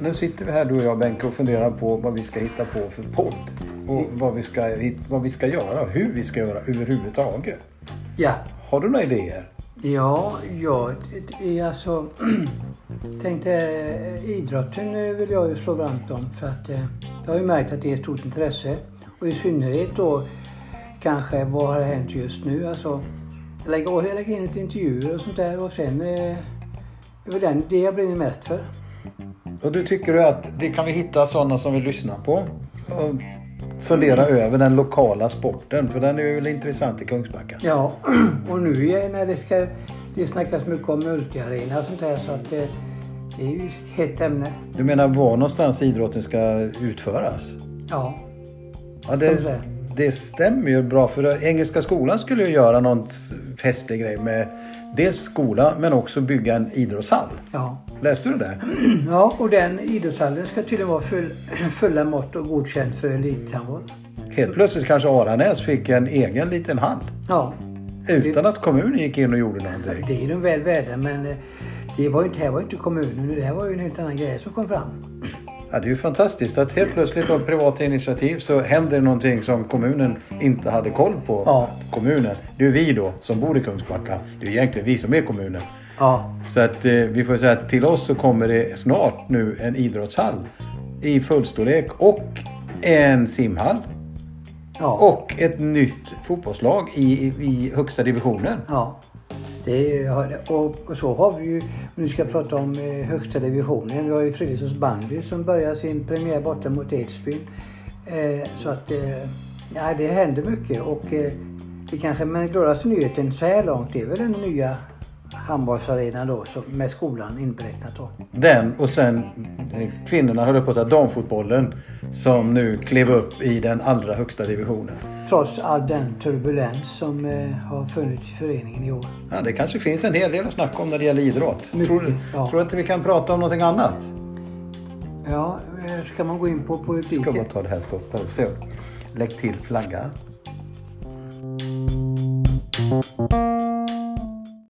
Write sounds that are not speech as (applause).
nu sitter vi här du och jag Benke och funderar på vad vi ska hitta på för podd. Och vad vi ska, vad vi ska göra och hur vi ska göra överhuvudtaget. Ja, Har du några idéer? ja, ja är alltså... (clears throat) tänkte eh, idrotten vill jag ju slå varmt om för att eh, jag har ju märkt att det är ett stort intresse. Och i synnerhet då kanske vad har hänt just nu. Alltså lägga, lägga in lite intervjuer och sånt där och sen eh, det är väl det jag brinner mest för. Och du tycker du att det kan vi hitta sådana som vill lyssna på? Och fundera över den lokala sporten för den är väl intressant i Kungsbacka. Ja, (clears throat) och nu är- när det ska det snackas mycket om multiarena och sånt där så att eh, det är ju ett hett ämne. Du menar var någonstans idrotten ska utföras? Ja, Ja, det. Det stämmer ju bra för Engelska skolan skulle ju göra någon festlig grej med dels skola men också bygga en idrottshall. ja. Läste du det? (clears throat) Ja, och den idrottshallen ska tydligen vara full, (clears throat) fulla mått och godkänd för elithandboll. Helt plötsligt kanske Aranäs fick en egen liten hall. Ja, Utan att kommunen gick in och gjorde någonting. det är de väl värda men eh, det var ju inte, här var ju inte kommunen det här var ju en helt annan grej som kom fram. (clears throat) Ja, det är ju fantastiskt att helt plötsligt av privata initiativ så händer någonting som kommunen inte hade koll på. Ja. Kommunen. Det är vi då som bor i Kungsbacka. Det är egentligen vi som är kommunen. Ja, Så att eh, vi får säga att till oss så kommer det snart nu en idrottshall i fullstorlek och en simhall ja, och ett nytt fotbollslag i, i, i högsta divisionen. ja. Det är, och, och så har vi ju, nu ska jag prata om eh, högsta divisionen. Vi har ju Fredrikssons bandy som börjar sin premiär borta mot Edsbyn. Eh, så att eh, ja, det händer mycket och eh, det kanske, men gladaste nyheten så här långt det är väl den nya handbollsarenan då som, med skolan inberäknat då. Den och sen eh, kvinnorna höll på att säga damfotbollen som nu klev upp i den allra högsta divisionen. Trots all den turbulens som eh, har funnits i föreningen i år. Ja, det kanske finns en hel del att snacka om när det gäller idrott. Mycket, tror, du, ja. tror du inte vi kan prata om någonting annat? Ja, eh, ska man gå in på Ska politiken? bara ta det här stoppet och se. Lägg till flagga.